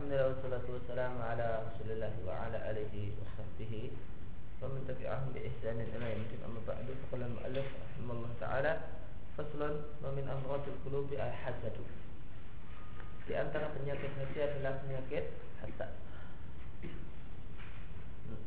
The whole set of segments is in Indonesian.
Alhamdulillah wassalatu wassalamu ala Rasulillah wa ala alihi wa sahbihi wa man tabi'ahum bi ihsanin ila yaumil amma ba'du faqala al-mu'allif rahimahullah ta'ala faslun wa min amradil qulubi al-hasadu di antara penyakit hati adalah penyakit hasad. Hmm,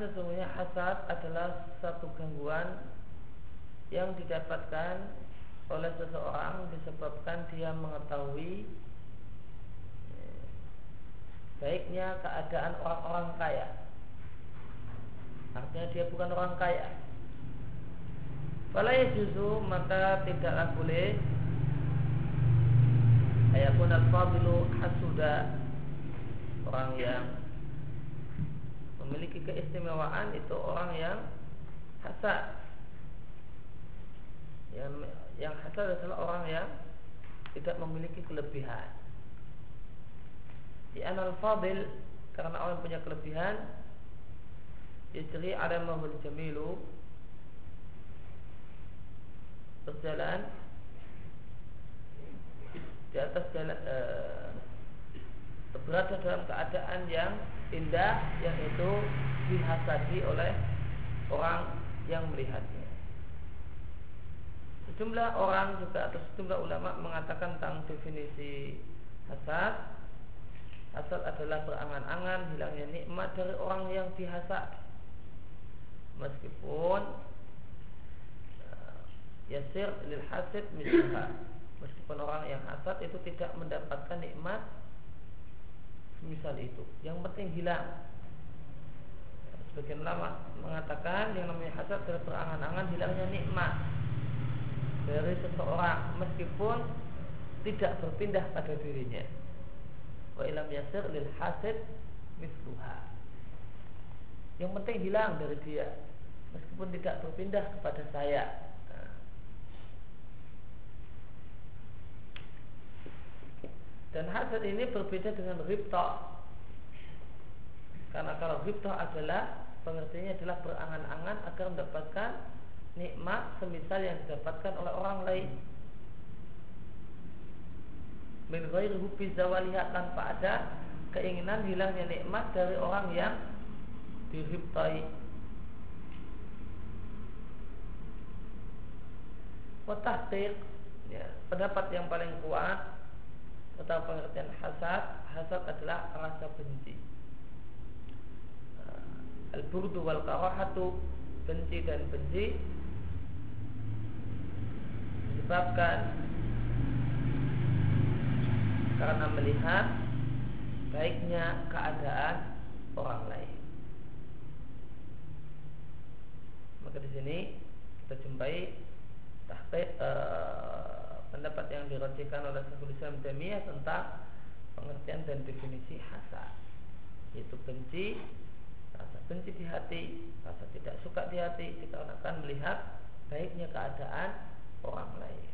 Sesungguhnya hasad adalah satu gangguan yang didapatkan oleh seseorang disebabkan dia mengetahui eh, baiknya keadaan orang-orang kaya. Artinya dia bukan orang kaya, Fala juzu maka tidaklah boleh Ayakun al-fadilu hasuda Orang yang Memiliki keistimewaan Itu orang yang Hasad. Yang, yang hasad adalah orang yang Tidak memiliki kelebihan. Di anal fadil Karena orang punya kelebihan Yajri alamahul jamilu berjalan di atas jalan e, berada dalam keadaan yang indah yang itu dihasadi oleh orang yang melihatnya. Sejumlah orang juga atau sejumlah ulama mengatakan tentang definisi hasad. Hasad adalah berangan-angan hilangnya nikmat dari orang yang dihasad. Meskipun yasir lil hasid misluha meskipun orang yang hasad itu tidak mendapatkan nikmat misal itu. Yang penting hilang. Sebagian ulama mengatakan yang namanya hasad adalah berangan-angan hilangnya nikmat dari seseorang meskipun tidak berpindah pada dirinya. Wa ilam yasir lil hasid misluha. Yang penting hilang dari dia meskipun tidak berpindah kepada saya Dan hasad ini berbeda dengan ribta Karena kalau ribta adalah Pengertiannya adalah berangan-angan Agar mendapatkan nikmat Semisal yang didapatkan oleh orang lain. Min hubi Tanpa ada keinginan hilangnya nikmat Dari orang yang diribtai Watahtiq ya, Pendapat yang paling kuat tentang pengertian hasad Hasad adalah rasa benci. Uh, Al-burdu wal karahatu Benci dan benci Disebabkan Karena melihat Baiknya keadaan orang lain. Maka di sini kita jumpai uh, pendapat yang dirojihkan oleh Syekhul Islam Jamiyah tentang pengertian dan definisi hasad yaitu benci rasa benci di hati rasa tidak suka di hati dikarenakan melihat baiknya keadaan orang lain.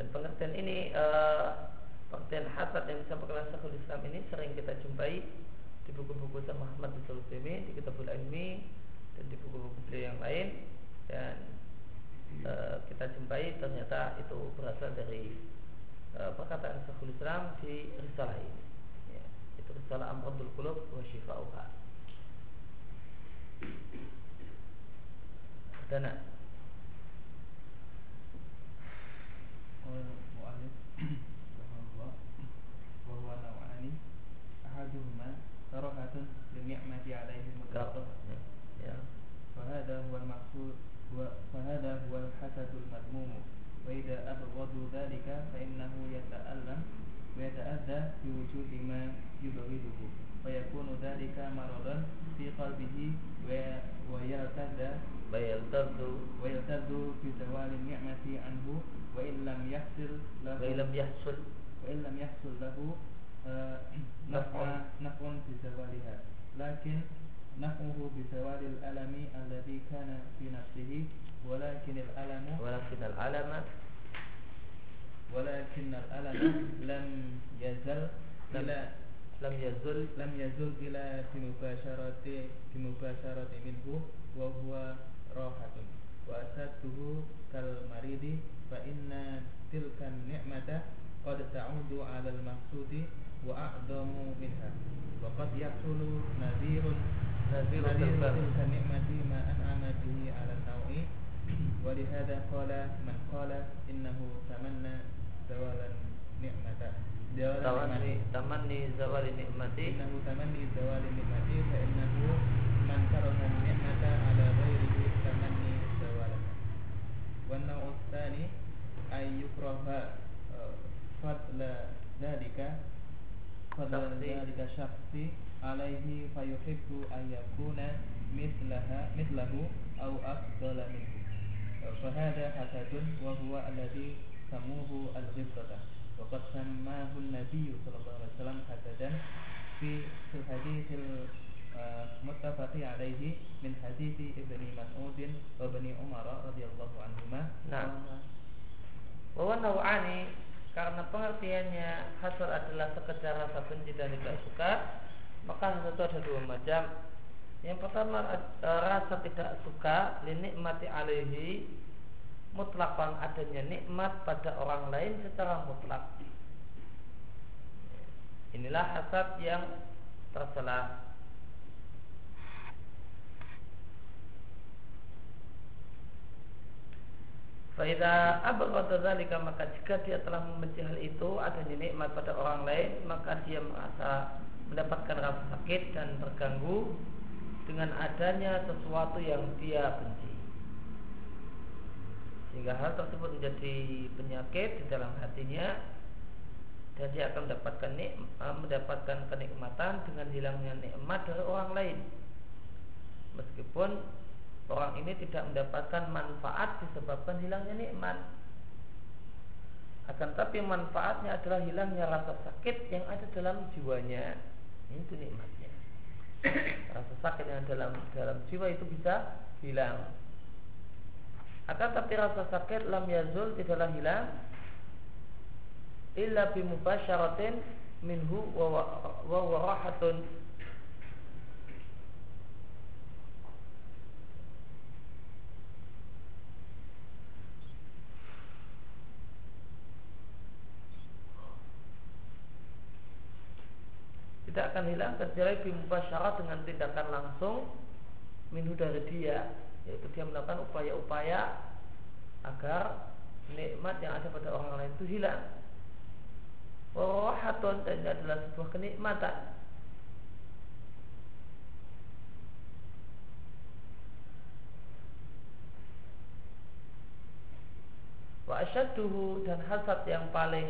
Dan pengertian ini uh, pengertian hasad yang disampaikan oleh Syekhul Islam ini sering kita jumpai di buku-buku Syekh Muhammad Abdul Utsaimin di Kitabul Ilmi dan di buku-buku beliau yang lain. Dan e, kita jumpai ternyata itu berasal dari e, perkataan Syekhul Islam di risalah ini. Ya, itu risalah Amrul Qulub wa Shifa'uha Perdana mu'alif bahwa bahwa nawani ahaduhuma alaihim Gatot. Ya. ya. فهذا هو المقصود فهذا هو الحسد المذموم وإذا أبغضوا ذلك فإنه يتألم ويتأذى بوجود ما يبغضه فيكون ذلك مرضا في قلبه ويرتد ويلتذ ويلتذ بزوال النعمة عنه وإن لم يحصل له وإن لم يحصل وإن لم يحصل له نفع نفع بزوالها لكن نفعه بزوال الألم الذي كان في نفسه ولكن الألم ولكن الألم ولكن الألم لم يزل إلى لم يزل لم يزل إلى بمباشرة بمباشرة منه وهو راحة. وأشده كالمريض فإن تلك النعمة قد تعود على المقصود وأعظم منها وقد يحصل نذير نذير تلك النعمة ما أنعم به على النوع ولهذا قال من قال إنه تمنى زوال النعمة تمني تمني زوال النعمة إنه تمني زوال النعمة فإنه من كره النعمة على غيره تمني زوالها. والنوع الثاني أن يكره فضل ذلك فضل ذلك الشخص عليه فيحب أن يكون مثلها مثله أو أفضل منه. فهذا حسد وهو الذي سموه الغبطة. وقد سماه النبي صلى الله عليه وسلم حسدا في الحديث المتفق عليه من حديث ابن مسعود وابن عمر رضي الله عنهما. نعم. bahwa nawani karena pengertiannya hasad adalah sekedar rasa benci dan tidak suka maka itu ada dua macam yang pertama rasa tidak suka linikmati alaihi mutlakan adanya nikmat pada orang lain secara mutlak. Inilah hasad yang tercela. Faida abghadha dzalika maka jika dia telah membenci hal itu adanya nikmat pada orang lain maka dia merasa mendapatkan rasa sakit dan terganggu dengan adanya sesuatu yang dia benci. Sehingga hal tersebut menjadi penyakit di dalam hatinya dan dia akan mendapatkan nik, eh, mendapatkan kenikmatan dengan hilangnya nikmat dari orang lain. Meskipun orang ini tidak mendapatkan manfaat disebabkan hilangnya nikmat. Akan tapi manfaatnya adalah hilangnya rasa sakit yang ada dalam jiwanya. Itu nikmatnya. Rasa sakit yang dalam dalam jiwa itu bisa hilang. Akan tapi rasa sakit lam yazul tidaklah hilang. Illa bi mubasyaratin minhu wa wa rahatun tidak akan hilang kecuali syarat dengan tindakan langsung minhu dari dia yaitu dia melakukan upaya-upaya agar nikmat yang ada pada orang lain itu hilang. Warahatun dan ini adalah sebuah kenikmatan. Wa asyadduhu dan hasad yang paling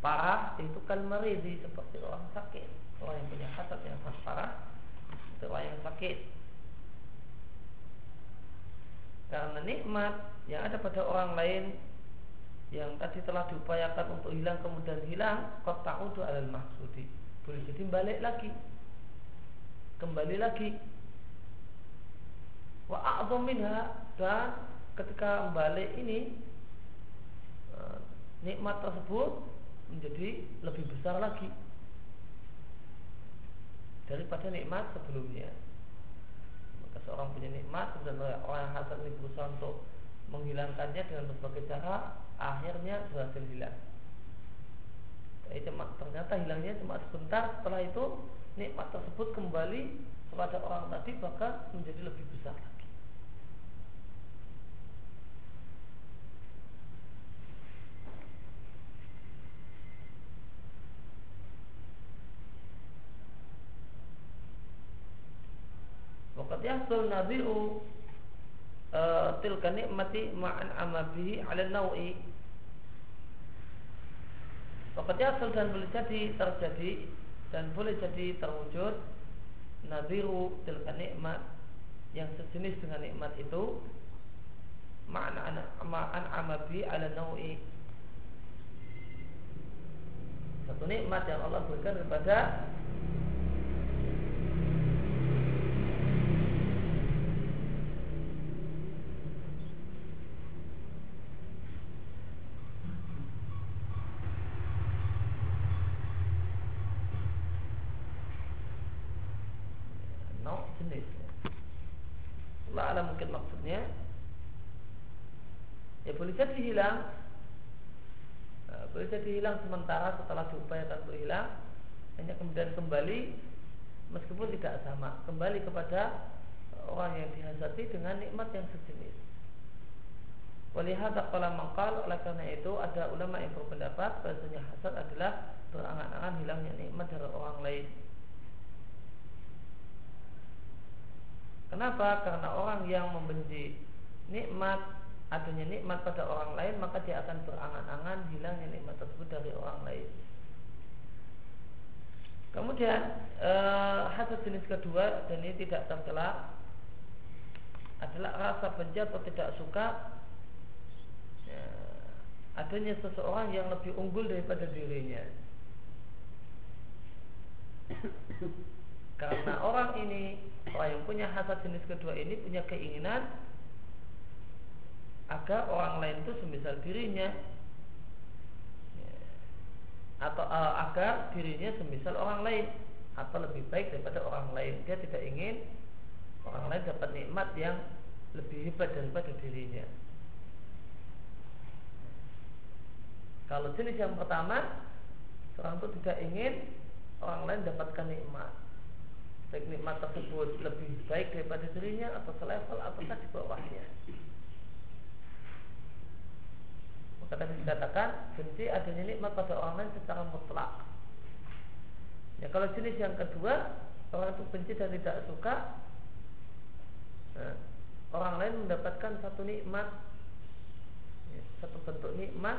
parah itu kalmaridi seperti orang sakit. Orang yang punya hasad yang sangat parah itu orang yang sakit. Karena nikmat yang ada pada orang lain yang tadi telah diupayakan untuk hilang kemudian hilang kota untuk alal maksudi boleh jadi balik lagi. Kembali lagi. Wa minha dan ketika balik ini eh, nikmat tersebut menjadi lebih besar lagi. Daripada nikmat sebelumnya. Seorang punya nikmat dan orang hasad ini berusaha untuk menghilangkannya dengan berbagai cara akhirnya berhasil hilang. Jadi ternyata hilangnya cuma sebentar setelah itu nikmat tersebut kembali kepada orang tadi bahkan menjadi lebih besar lagi Faqad yahsul nadhi'u uh, tilka nikmati ma'an amabihi ala nawi Faqad yahsul dan boleh jadi terjadi dan boleh jadi terwujud nadhiru tilka nikmat yang sejenis dengan nikmat itu ma'an ma'an amabi ala nawi satu nikmat yang Allah berikan kepada jadi hilang. Eh, boleh jadi hilang sementara setelah diupayakan untuk hilang. Hanya kemudian kembali meskipun tidak sama kembali kepada orang yang dihasati dengan nikmat yang sejenis. Walihada kala mangkal oleh karena itu ada ulama yang berpendapat bahasanya hasad adalah berangan-angan hilangnya nikmat dari orang lain. Kenapa? Karena orang yang membenci nikmat adanya nikmat pada orang lain maka dia akan berangan-angan hilangnya nikmat tersebut dari orang lain. Kemudian eh, hasad jenis kedua dan ini tidak tercela adalah rasa benci atau tidak suka ya, adanya seseorang yang lebih unggul daripada dirinya. Karena orang ini orang yang punya hasad jenis kedua ini punya keinginan agar orang lain itu semisal dirinya. Ya, atau uh, agar dirinya semisal orang lain atau lebih baik daripada orang lain. Dia tidak ingin orang lain dapat nikmat yang lebih hebat daripada dirinya. Kalau jenis yang pertama seorang itu tidak ingin orang lain dapatkan nikmat baik nikmat tersebut lebih baik daripada dirinya atau selevel ataukah di bawahnya Maka tadi dikatakan benci adanya nikmat pada orang lain secara mutlak. Ya kalau jenis yang kedua orang itu benci dan tidak suka, nah, orang lain mendapatkan satu nikmat, ya, satu bentuk nikmat,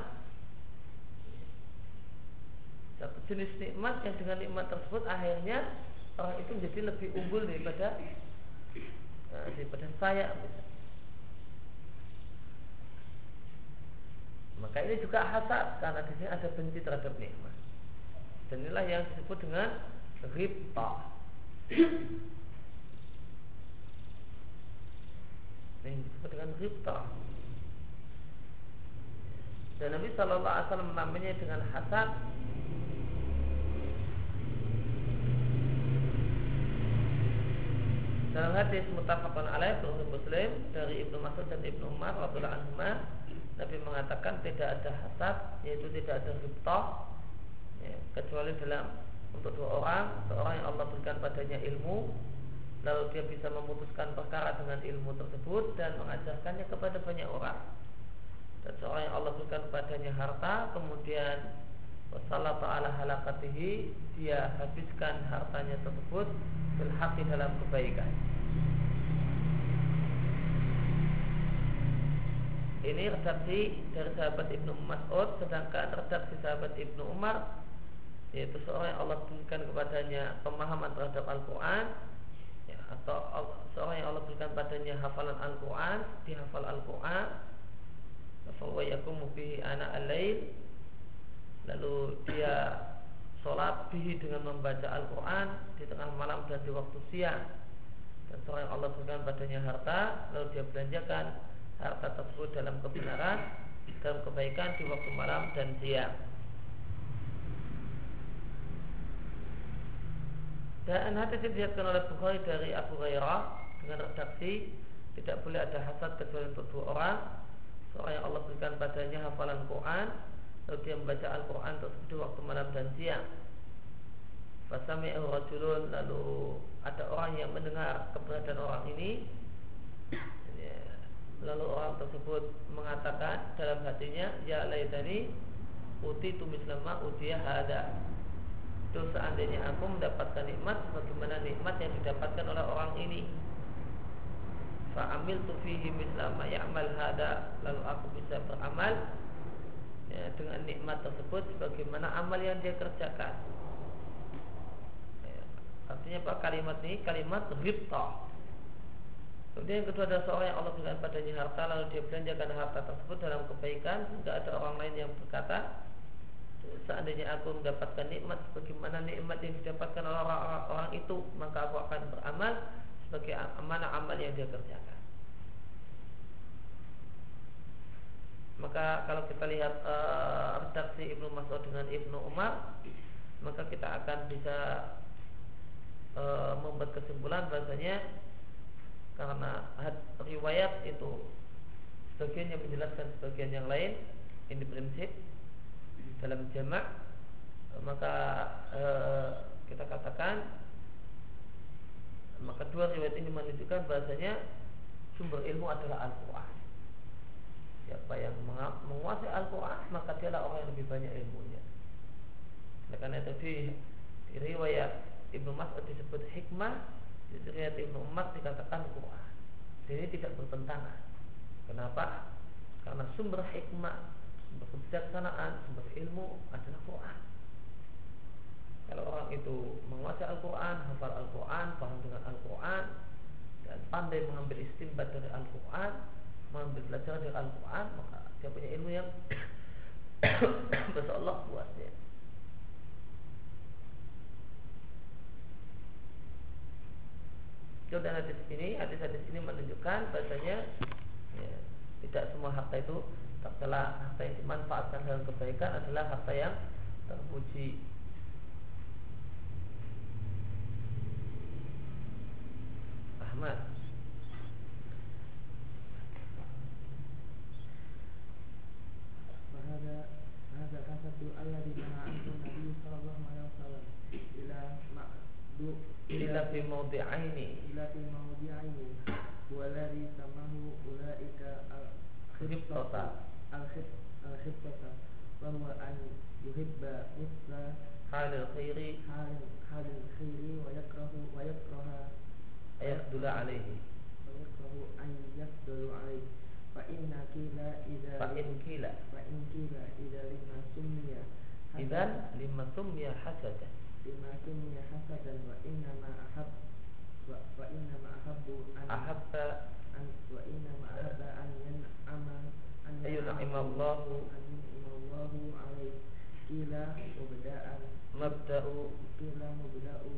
satu jenis nikmat yang dengan nikmat tersebut akhirnya orang itu menjadi lebih unggul daripada uh, daripada saya. Maka ini juga hasad karena di sini ada benci terhadap nikmat. Dan inilah yang disebut dengan ribta. Ini disebut dengan ribta. Dan Nabi Shallallahu Alaihi Wasallam menamainya dengan hasad Dalam hadis mutafakun alaih Muslim dari Ibnu Mas'ud dan Ibnu Umar radhiyallahu anhu Nabi mengatakan tidak ada hasad yaitu tidak ada ribtah ya, kecuali dalam untuk dua orang seorang yang Allah berikan padanya ilmu lalu dia bisa memutuskan perkara dengan ilmu tersebut dan mengajarkannya kepada banyak orang. Dan seorang yang Allah berikan padanya harta kemudian wassalatu ala halakatihi dia habiskan hartanya tersebut berhati dalam kebaikan. Ini redaksi dari sahabat Ibnu Mas'ud Sedangkan redaksi sahabat Ibnu Umar Yaitu seorang yang Allah berikan kepadanya Pemahaman terhadap Al-Quran ya, Atau seorang yang Allah berikan padanya Hafalan Al-Quran Dihafal Al-Quran Fahuwa yakumu bihi anak al-lail Lalu dia Sholat bihi dengan membaca Al-Quran Di tengah malam dan di waktu siang. Dan seorang yang Allah berikan padanya harta Lalu dia belanjakan harta tersebut dalam kebenaran dalam kebaikan di waktu malam dan siang. Dan hadis dilihatkan oleh Bukhari dari Abu Hurairah dengan redaksi tidak boleh ada hasad kecuali untuk dua orang. Seorang yang Allah berikan padanya hafalan Quran lalu dia membaca Al-Quran tersebut di waktu malam dan siang. Fasami'u rajulun lalu ada orang yang mendengar keberadaan orang ini. Lalu orang tersebut mengatakan dalam hatinya Ya laitani uti tumis lama utia hada Itu seandainya aku mendapatkan nikmat Bagaimana nikmat yang didapatkan oleh orang ini? Fa'amil tu fihi mislama ya'mal hada lalu aku bisa beramal ya, dengan nikmat tersebut sebagaimana amal yang dia kerjakan. Ya, artinya apa? Kalimat ini kalimat ribta Kemudian yang kedua adalah seorang yang Allah berikan padanya harta lalu dia belanjakan harta tersebut dalam kebaikan. Sehingga ada orang lain yang berkata seandainya aku mendapatkan nikmat sebagaimana nikmat yang didapatkan oleh orang-orang itu maka aku akan beramal sebagai mana amal yang dia kerjakan. Maka kalau kita lihat uh, redaksi Ibnu Mas'ud dengan Ibnu Umar, maka kita akan bisa uh, membuat kesimpulan bahasanya karena riwayat itu sebagian yang menjelaskan sebagian yang lain ini prinsip dalam jamak maka uh, kita katakan maka dua riwayat ini menunjukkan bahasanya sumber ilmu adalah Al-Quran. Siapa yang menguasai Al-Quran maka dialah orang yang lebih banyak ilmunya. Oleh karena itu di, di riwayat Ibnu Mas'ud disebut hikmah, di riwayat Ibnu Umar dikatakan Quran. Ini tidak bertentangan. Kenapa? Karena sumber hikmah, sumber kebijaksanaan, sumber ilmu adalah Quran. Kalau orang itu menguasai Al-Quran, hafal Al-Quran, paham dengan Al-Quran, dan pandai mengambil istimbat dari Al-Quran, mengambil pelajaran dari Al-Quran, maka dia punya ilmu yang Masya Allah buatnya. Dan hadis ini, hadis-hadis ini menunjukkan bahasanya ya, tidak semua harta itu tercela harta yang dimanfaatkan dalam kebaikan adalah harta yang terpuji Ahmad وهذا هذا الحسد الذي نهى عنه النبي صلى الله عليه وسلم إلى معدو إلى في موضعين إلى في موضعين هو الذي سماه أولئك الخبطة الخبطة وهو أن يحب مثل حال الخير حال حال الخير ويكره ويكره يفضل عليه ويكره أن يفضل عليه Fa kila idza fa kila fa kila idza lima summiya idza lima summiya hasada lima summiya hasadan wa inna ma ahab wa, wa inna ma ahabu an ahabba. an wa inna ma ahabba an yan'ama an yan'ama Allahu. an yan'ama Allahu alaihi kila mubda'an. Mabda'u. Kila mubda'u.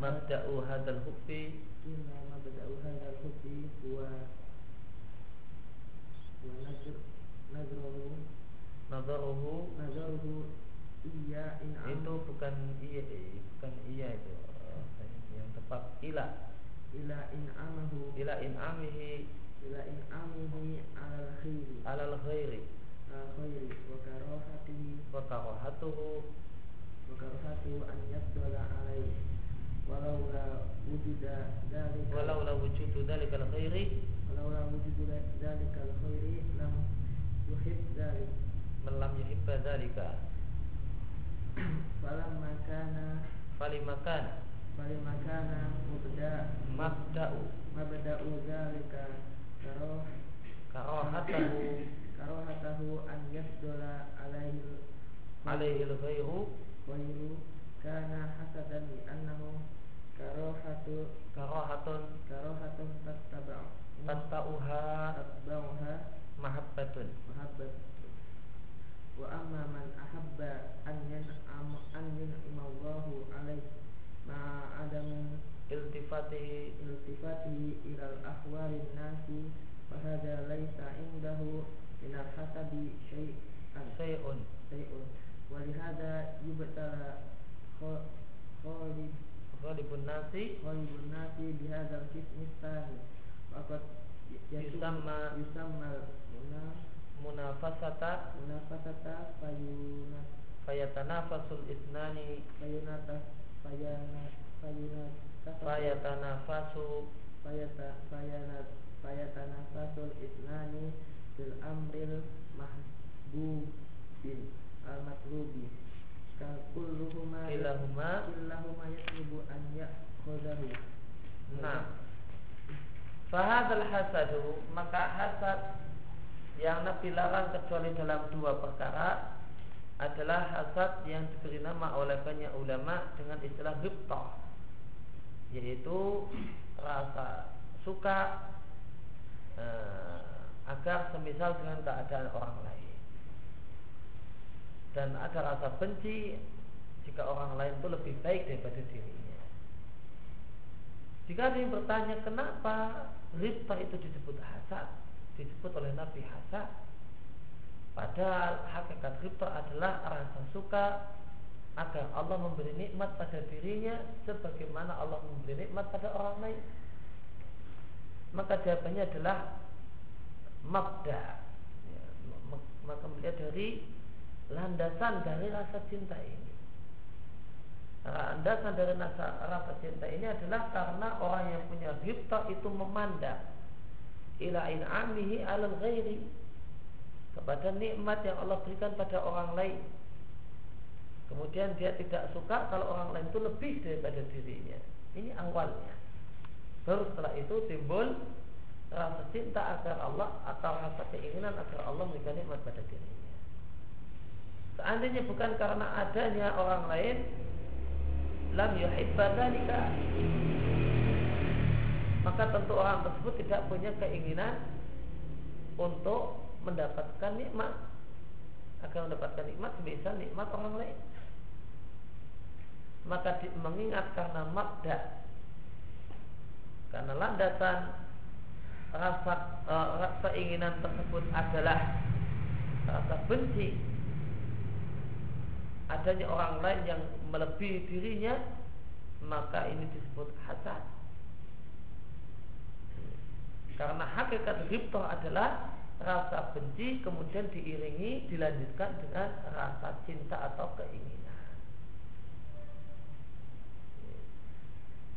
Mabda'u hadzal hubbi. Kila mabda'u hadal hubbi. Wa nazaruhu. Nazaruhu. Iya in itu bukan iya bukan iya itu. Eh, yang tepat. Ila. Ila in amahu. Ila in amihi. Ila in amihi alal khairi. Alal khairi. Alal khairi. Wa karahatihi wa karahatuhu wa karahatuhu an yabdala alaihi walaula wujuda dzalika walaula wujudu dzalikal khairi. Walaula wujudu dzalikal khairi lam yuhib dzalik. Man lam yuhibba dzalika. Falamma kana falimma kana falimma kana mubda mabda'u. mabda'u dzalika karoh karahatahu. karohatahu an yasdola alaihi alaihi al-ghairu ghairu kana hasadan li annahu karohatu karahatun karohatun tattaba'u. Tatta'uha tatba'uha mahabbatun. Mahabbat wa amma man ahabba an yan'am an yan'amallahu alaihi ma adamu iltifatihi. iltifatihi ila al-ahwali nasi fa hadha laysa indahu min al-hasabi syai'an sayun syai'un wa lihada yubtala khalid ghalibun nasi khalibun nasi bihadha al-qismi tsani faqad Yusamma- yusamma muna munafasata. munafasata fayuna fayatanafasul isnani fayunata fayana fayunata fayatanafasu. Fayata fayana fayatanafasul isnani fil amril mahbubin al matlubi kulluhuma kilahuma. Kulluhuma yatlubu an ya'khudhahu nah. Fahadal hasadu maka hasad yang Nabi larang kecuali dalam dua perkara adalah hasad yang diberi nama oleh banyak ulama dengan istilah hibtah yaitu rasa suka eh, agar semisal dengan keadaan orang lain dan ada rasa benci jika orang lain itu lebih baik daripada dirinya. Jika ada yang bertanya kenapa ribta itu disebut hasad, disebut oleh Nabi hasad, padahal hakikat ribta adalah rasa suka agar Allah memberi nikmat pada dirinya sebagaimana Allah memberi nikmat pada orang lain. Maka jawabannya adalah mabda. Ya, maka melihat dari landasan dari rasa cinta ini. Landasan dari rasa, rasa cinta ini adalah karena orang yang punya hibta itu memandang ila in'amihi alal ghairi kepada nikmat yang Allah berikan pada orang lain Kemudian dia tidak suka kalau orang lain itu lebih daripada dirinya. Ini awalnya. Baru setelah itu timbul rasa cinta agar Allah atau rasa keinginan agar Allah memberikan nikmat pada dirinya. Seandainya bukan karena adanya orang lain, lam yuhibba. Maka tentu orang tersebut tidak punya keinginan untuk mendapatkan nikmat agar mendapatkan nikmat sebisa nikmat orang lain maka di, mengingat karena mabda karena landasan rasa e, rasa keinginan tersebut adalah rasa benci adanya orang lain yang melebihi dirinya maka ini disebut hasad. Karena hakikat ghibtah adalah rasa benci kemudian diiringi dilanjutkan dengan rasa cinta atau keinginan.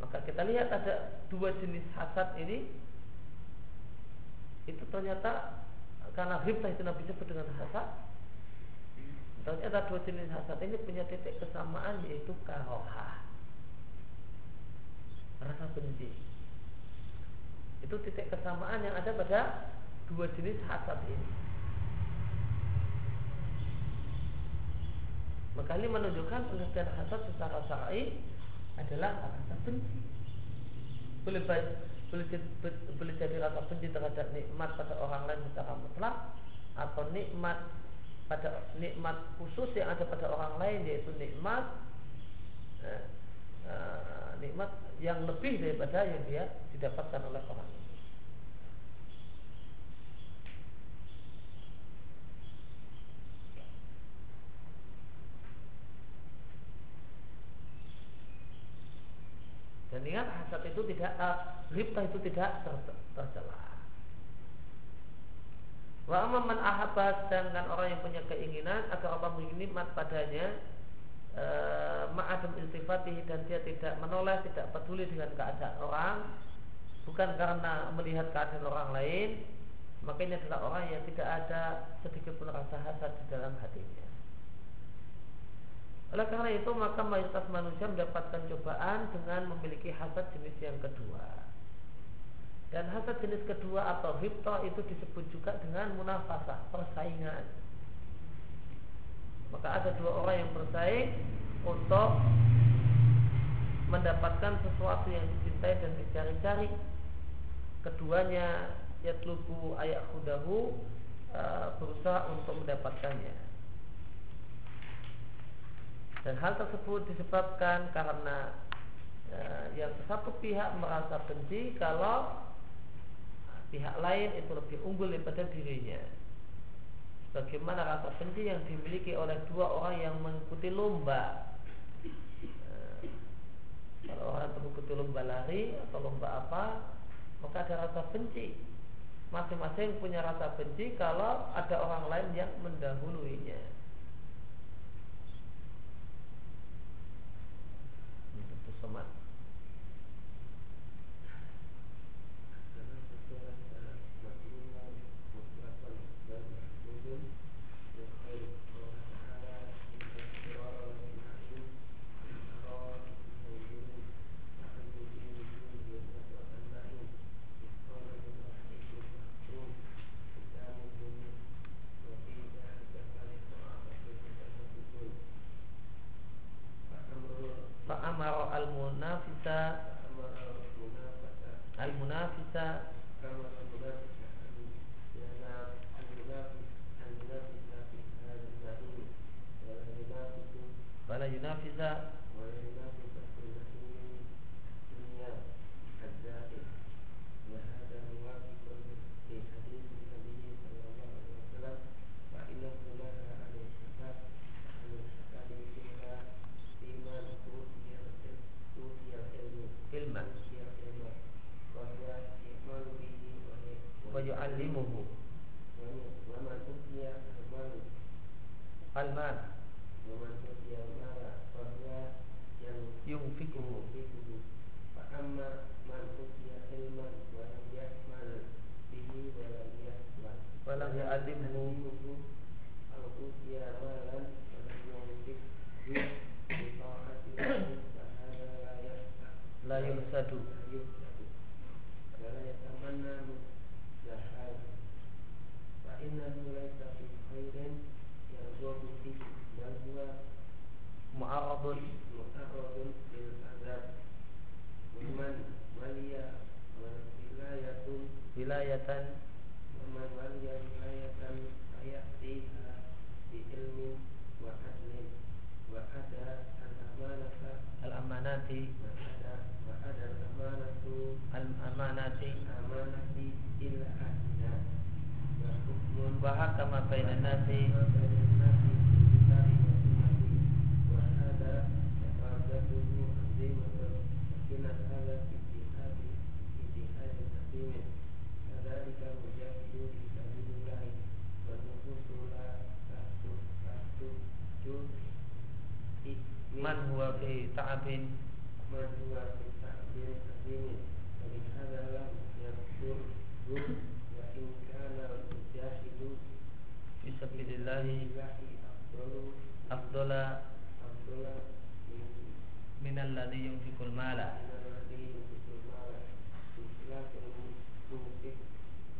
Maka kita lihat ada dua jenis hasad ini. Itu ternyata karena ghibtah itu Nabi sebut dengan hasad ternyata dua jenis hasad ini punya titik kesamaan yaitu karoha rasa benci. Itu titik kesamaan yang ada pada dua jenis hasad ini. Maka ini menunjukkan pengertian hasad secara syar'i adalah rasa benci. Boleh boleh, boleh jadi rasa benci terhadap nikmat pada orang lain secara mutlak atau nikmat pada nikmat khusus yang ada pada orang lain yaitu nikmat eh, eh, nikmat yang lebih daripada yang dia didapatkan oleh orang Dan ingat hasad itu tidak uh, itu tidak tercela. Wa man ahabba sedangkan orang yang punya keinginan agar Allah nikmat padanya uh, ma'adam iltifatihi dan dia tidak menoleh, tidak peduli dengan keadaan orang bukan karena melihat keadaan orang lain maka ini adalah orang yang tidak ada sedikit pun rasa hasad di dalam hatinya. Oleh karena itu maka mayoritas manusia mendapatkan cobaan dengan memiliki hasad jenis yang kedua. Dan hasad jenis kedua atau hipto itu disebut juga dengan munafasah, persaingan. Maka ada dua orang yang bersaing untuk mendapatkan sesuatu yang dicintai dan dicari-cari. Keduanya yatlubu ayat hudahu eh, berusaha untuk mendapatkannya. Dan hal tersebut disebabkan karena ya, yang satu pihak merasa benci kalau pihak lain itu lebih unggul daripada dirinya. Bagaimana rasa benci yang dimiliki oleh dua orang yang mengikuti lomba. Eh, kalau orang mengikuti lomba lari atau lomba apa, maka ada rasa benci. Masing-masing punya rasa benci kalau ada orang lain yang mendahuluinya. somat munafisa yu'allimuhu Al-mal Yungfikuhu Fa'amma man ilman Walam yasmal Bihi walam yasmal Walam Al Walam mu'arradun معرض للعذاب ومن ولي ولاية wilayatan ومن ولي ولاية فيأتيها بعلم وعدل وأدى الأمانة al amanati وأدى وأدى الأمانة al amanati الأمانة إلى أهلها membahas kama bainan nasi. Man huwa fi ta'abin man huwa fi ta'abin azim wa min hadha lam yakun لله أفضل afdala أفضل من min alladhi yunfikul mala من الذي ينفق المال بخلاف المنفق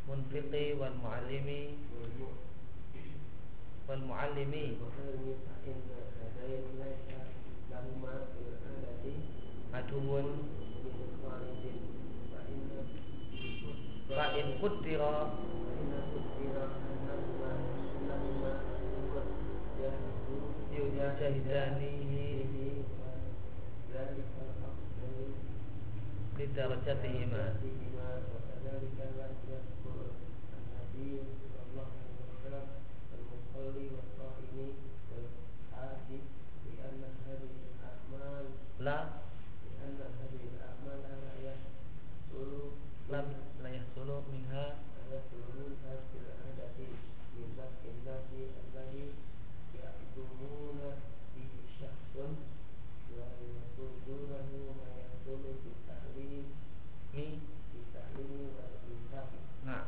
munfiqi wal muallimi والمؤمن wal muallimi وغيره فإن هذين جاهدوا yujahidanihi به ذلك الأفضل lidarajatihima فيهما وكذلك لم يذكر النبي صلى الله عليه وسلم المصلي والصائم والحاج لأن هذه الأعمال la Nah,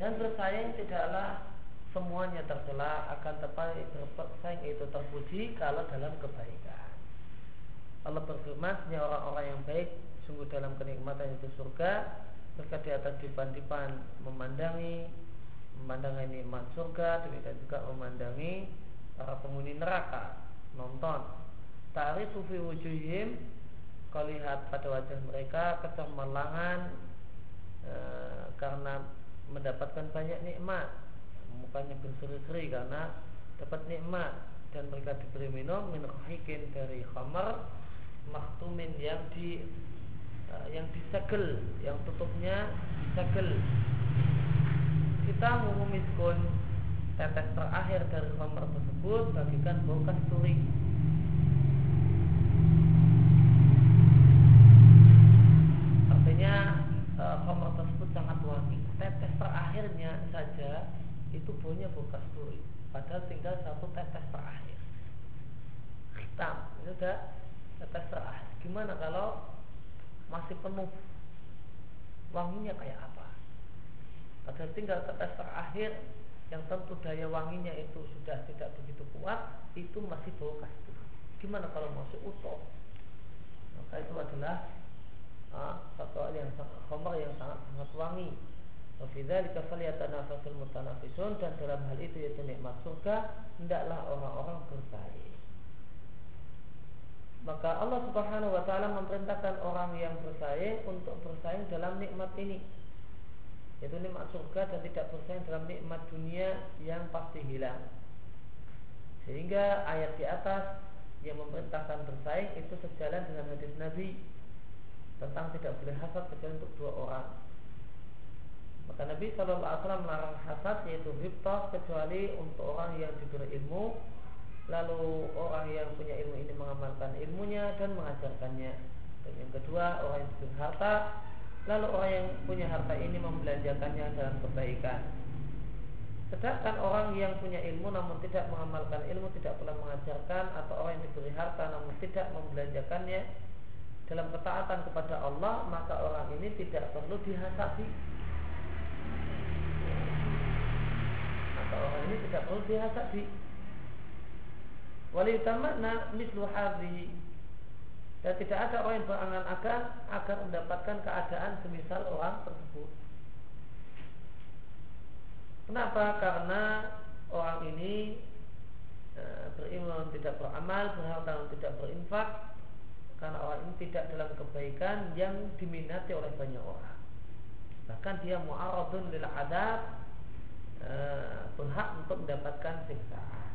dan bersaing tidaklah semuanya tercela akan tetapi bersaing itu terpuji kalau dalam kebaikan. Allah berfirman, "Sesungguhnya orang-orang yang baik sungguh dalam kenikmatan itu surga, mereka di atas dipan-dipan memandangi memandangi nikmat surga, demikian juga memandangi para penghuni neraka nonton. Ta'rifu fi wujuhim kau lihat pada wajah mereka kecemerlangan e, karena mendapatkan banyak nikmat. Mukanya berseri-seri karena dapat nikmat. Dan mereka diberi minum min dari khamar maktumin yang di e, yang disegel yang tutupnya disegel. Kita mengumiskun tetes terakhir dari khamar tersebut bagikan bau kasturi artinya e, khamar tersebut sangat wangi. Tetes terakhirnya saja itu baunya bau kasturi padahal tinggal satu tetes terakhir. Hitam. Itu udah tetes terakhir. Gimana kalau masih penuh? Wanginya kayak apa? Padahal tinggal tetes terakhir yang tentu daya wanginya itu sudah tidak begitu kuat itu masih bau kasturi gimana kalau masih utuh maka itu adalah ah, satu yang sangat khamar yang sangat sangat wangi Wafidzalika falyatanafasul mutanafisun dan dalam hal itu yaitu nikmat surga hendaklah orang-orang bersaing. maka Allah Subhanahu wa taala memerintahkan orang yang bersaing untuk bersaing dalam nikmat ini. Yaitu nikmat surga dan tidak bersaing dalam nikmat dunia yang pasti hilang. Sehingga ayat di atas yang memerintahkan bersaing itu sejalan dengan hadis Nabi tentang tidak boleh hasad kecuali untuk dua orang. Maka Nabi Shallallahu Alaihi Wasallam melarang hasad yaitu hibtah kecuali untuk orang yang diberi ilmu, lalu orang yang punya ilmu ini mengamalkan ilmunya dan mengajarkannya. Dan yang kedua orang yang diberi harta, lalu orang yang punya harta ini membelanjakannya dalam kebaikan. Sedangkan orang yang punya ilmu namun tidak mengamalkan ilmu, tidak pula mengajarkan atau orang yang diberi harta namun tidak membelanjakannya dalam ketaatan kepada Allah, maka orang ini tidak perlu dihasati. Maka orang ini tidak perlu dihasati. Waliyutamakna mislu hadhi dan tidak ada orang yang berangan-angan agar mendapatkan keadaan semisal orang tersebut. Kenapa? Karena orang ini e, berilmu tidak beramal, berharta tidak berinfak, karena orang ini tidak dalam kebaikan yang diminati oleh banyak orang. Bahkan dia mu'aradun lil adab e, berhak untuk mendapatkan siksaan.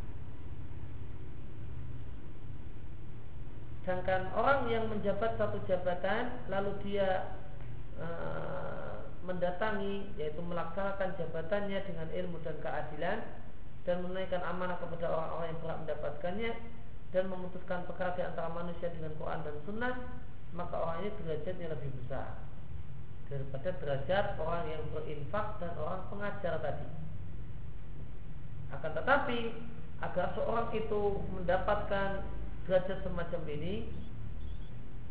Sedangkan orang yang menjabat satu jabatan lalu dia e, mendatangi yaitu melaksanakan jabatannya dengan ilmu dan keadilan dan menunaikan amanah kepada orang-orang yang berhak mendapatkannya dan memutuskan perkara di antara manusia dengan Quran dan Sunnah maka orang ini derajatnya lebih besar daripada derajat orang yang berinfak dan orang pengajar tadi. Akan tetapi agar seorang itu mendapatkan derajat semacam ini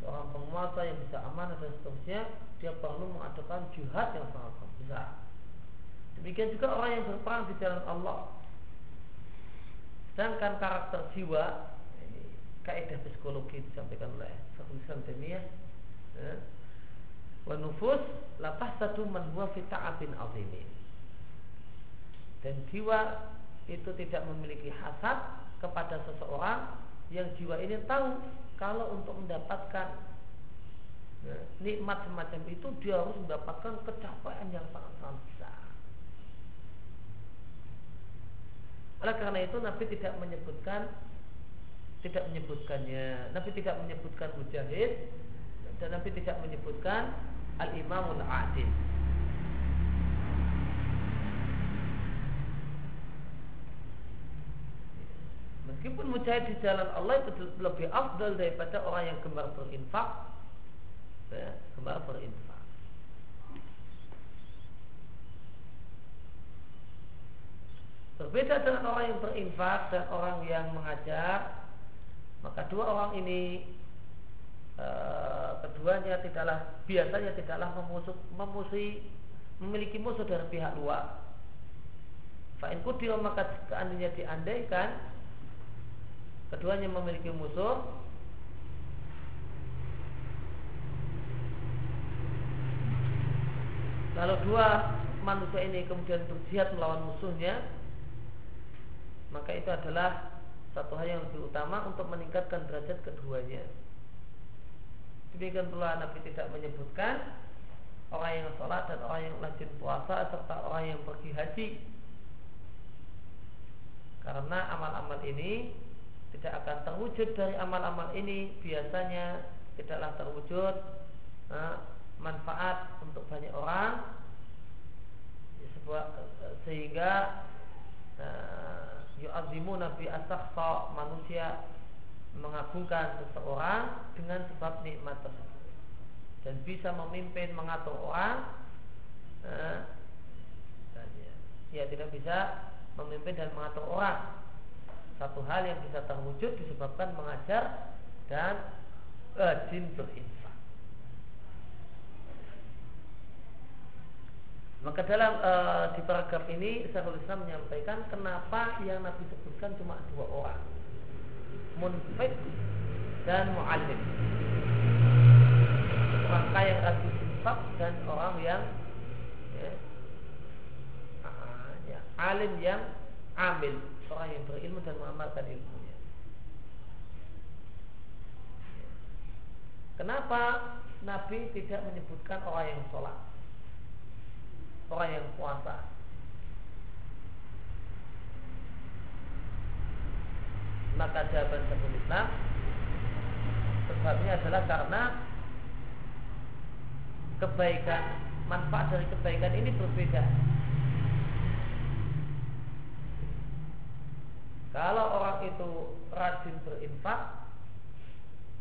seorang penguasa yang bisa amanah dan seterusnya dia perlu mengadakan jihad yang sangat besar. Demikian juga orang yang berperang di jalan Allah. Sedangkan karakter jiwa ini kaidah psikologi disampaikan oleh Syekhul Taimiyah ya, wa nufus lapah satu man huwa fi ta'abin azimin. Dan jiwa itu tidak memiliki hasad kepada seseorang yang jiwa ini tahu kalau untuk mendapatkan ya, nikmat semacam itu dia harus mendapatkan kecapaian yang sangat-sangat besar. Oleh karena itu Nabi tidak menyebutkan tidak menyebutkannya. Nabi tidak menyebutkan mujahid dan Nabi tidak menyebutkan al-imamul adil. Meskipun mujahid di jalan Allah itu lebih afdal daripada orang yang gemar berinfak kembali berinfak. Berbeda dengan orang yang berinfak dan orang yang mengajar, maka dua orang ini e, keduanya tidaklah biasanya tidaklah memusuh, memusuhi memiliki musuh dari pihak luar. Fa'in kudio maka seandainya diandaikan keduanya memiliki musuh Lalu dua manusia ini kemudian berjihad melawan musuhnya, maka itu adalah satu hal yang lebih utama untuk meningkatkan derajat keduanya. Demikian pula Nabi tidak menyebutkan orang yang sholat dan orang yang rajin puasa serta orang yang pergi haji. Karena amal-amal ini tidak akan terwujud dari amal-amal ini biasanya tidaklah terwujud nah, manfaat untuk banyak orang. Sebuah sehingga uh, yu'azimu nabi asakhsa manusia mengagungkan seseorang dengan sebab nikmat tersebut. Dan bisa memimpin mengatur orang uh, ya tidak bisa memimpin dan mengatur orang. Satu hal yang bisa terwujud disebabkan mengajar dan rajin berinfak Maka dalam e, di paragraf ini Syekhul Islam menyampaikan kenapa yang Nabi sebutkan cuma dua orang. Munfik dan mu'alim. Orang yang rajin infak dan orang yang ya, ya, alim yang amil, orang yang berilmu dan mengamalkan ilmunya. kenapa Nabi tidak menyebutkan orang yang sholat, orang yang puasa? Maka jawaban Syekhul Islam sebabnya adalah karena kebaikan manfaat dari kebaikan ini berbeda. Kalau orang itu rajin berinfak,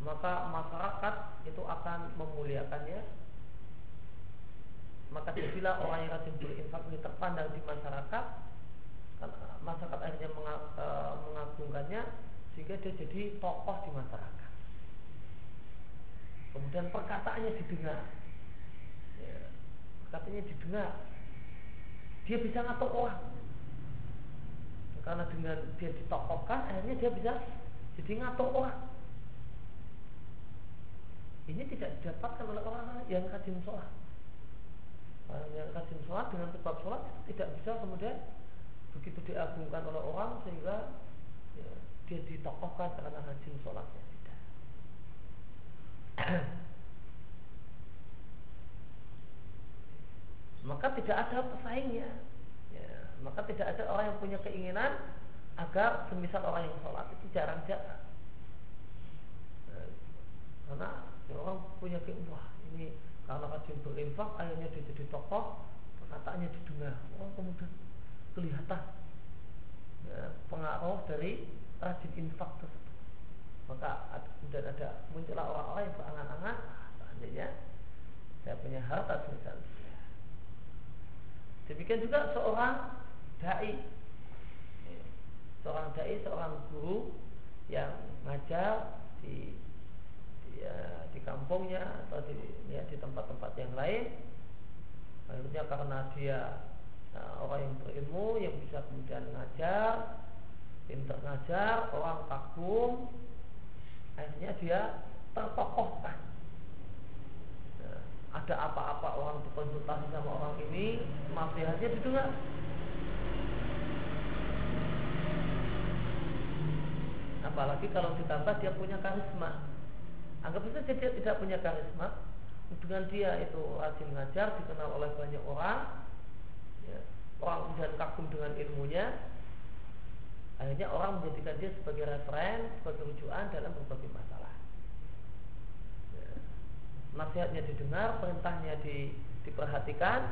maka masyarakat itu akan memuliakannya. Maka jadilah orang yang rajin berinfak ini terpandang di masyarakat, masyarakat akhirnya e, mengagungkannya sehingga dia jadi tokoh di masyarakat. Kemudian perkataannya didengar, ya, perkataannya didengar, dia bisa ngatur orang. Karena dengan dia ditokohkan akhirnya dia bisa jadi ngatur orang. Ini tidak didapatkan oleh orang yang rajin sholat orang yang rajin sholat dengan sebab sholat tidak bisa kemudian begitu diagungkan oleh orang sehingga ya, dia ditokohkan karena rajin sholatnya. Tidak. Maka tidak ada pesaingnya. Maka tidak ada orang yang punya keinginan agar semisal orang yang sholat itu jarang-jarang nah, karena orang punya keinginan ini karena rajin berinfak akhirnya dia jadi tokoh perkataannya didengar orang kemudian kelihatan ya, pengaruh dari rajin infak tersebut. Maka kemudian ada muncullah orang-orang yang berangan-angan ah, seandainya saya punya harta semisal demikian juga seorang dai. Seorang dai seorang guru yang ngajar di, ya, di kampungnya atau di ya, di tempat-tempat yang lain. Akhirnya karena dia nah, orang yang berilmu yang bisa kemudian ngajar pintar ngajar orang kagum akhirnya dia tertokohkan nah, ada apa-apa orang berkonsultasi sama orang ini nasihatnya didengar. Apalagi kalau ditambah dia punya karisma anggap saja dia tidak punya karisma. Dengan dia itu rajin ngajar dikenal oleh banyak orang ya, orang kemudian kagum dengan ilmunya. Akhirnya orang menjadikan dia sebagai referen sebagai rujukan dalam berbagai masalah. Ya, nasihatnya didengar perintahnya di, diperhatikan.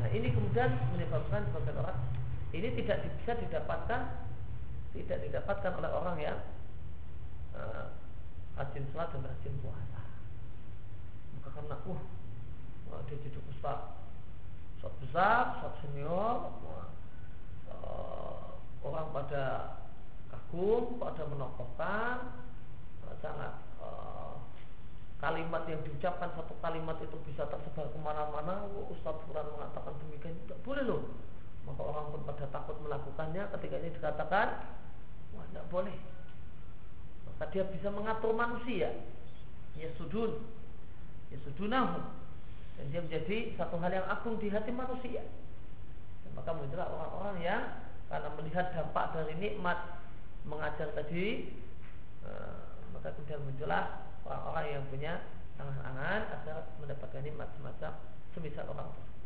Nah ini kemudian menyebabkan sebagian orang ini tidak bisa didapatkan tidak didapatkan oleh orang yang uh, rajin sholat dan rajin puasa. Maka karena uh, dia jadi ustaz, ustaz besar, ustaz senior, wah, uh, orang pada kagum, pada menokohkan, uh, sangat uh, kalimat yang diucapkan satu kalimat itu bisa tersebar ke mana-mana. Ustaz Fulan mengatakan demikian tidak boleh loh. Maka orang pun pada takut melakukannya ketika ini dikatakan Wah, tidak boleh. Maka dia bisa mengatur manusia. Ya sudun. Ya sudunahu. Dan dia menjadi satu hal yang agung di hati manusia. Dan maka muncullah orang-orang yang karena melihat dampak dari nikmat mengajar tadi, eh, maka kemudian muncullah orang-orang yang punya angan-angan agar mendapatkan nikmat semacam semisal orang tersebut.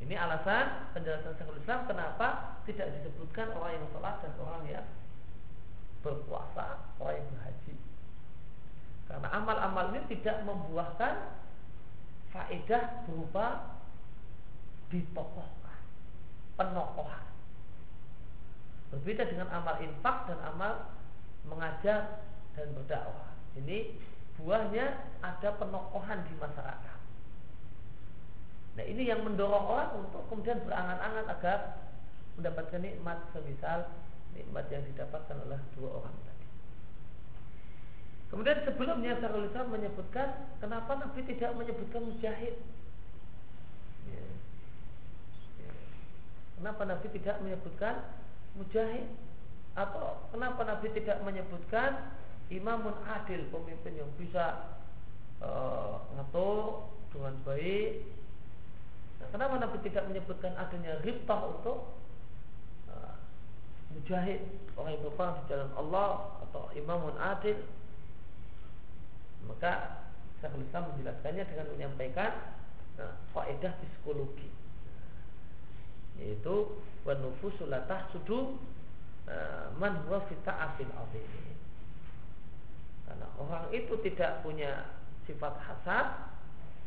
Ini alasan penjelasan Syekhul Islam kenapa tidak disebutkan orang yang sholat dan orang yang berpuasa, orang yang berhaji. Karena amal-amal ini tidak membuahkan faedah berupa ditokohkan, penokohan. Berbeda dengan amal infak dan amal mengajar dan berdakwah. Ini buahnya ada penokohan di masyarakat. Nah ini yang mendorong orang untuk kemudian berangan-angan agar mendapatkan nikmat semisal nikmat yang didapatkan oleh dua orang tadi. Kemudian sebelumnya Syarul Islam menyebutkan kenapa Nabi tidak menyebutkan mujahid. Ya. Ya. Kenapa Nabi tidak menyebutkan mujahid? Atau kenapa Nabi tidak menyebutkan imamun adil, pemimpin yang bisa uh, ngatur dengan baik, Nah, kenapa Nabi tidak menyebutkan adanya ribtah untuk uh, mujahid, orang yang berperang di jalan Allah atau imamun adil, maka Syekhul Islam menjelaskannya dengan menyampaikan nah, faedah psikologi. Yaitu wa nufusu la tahsudu uh, man huwa fi ta'afil karena orang itu tidak punya sifat hasad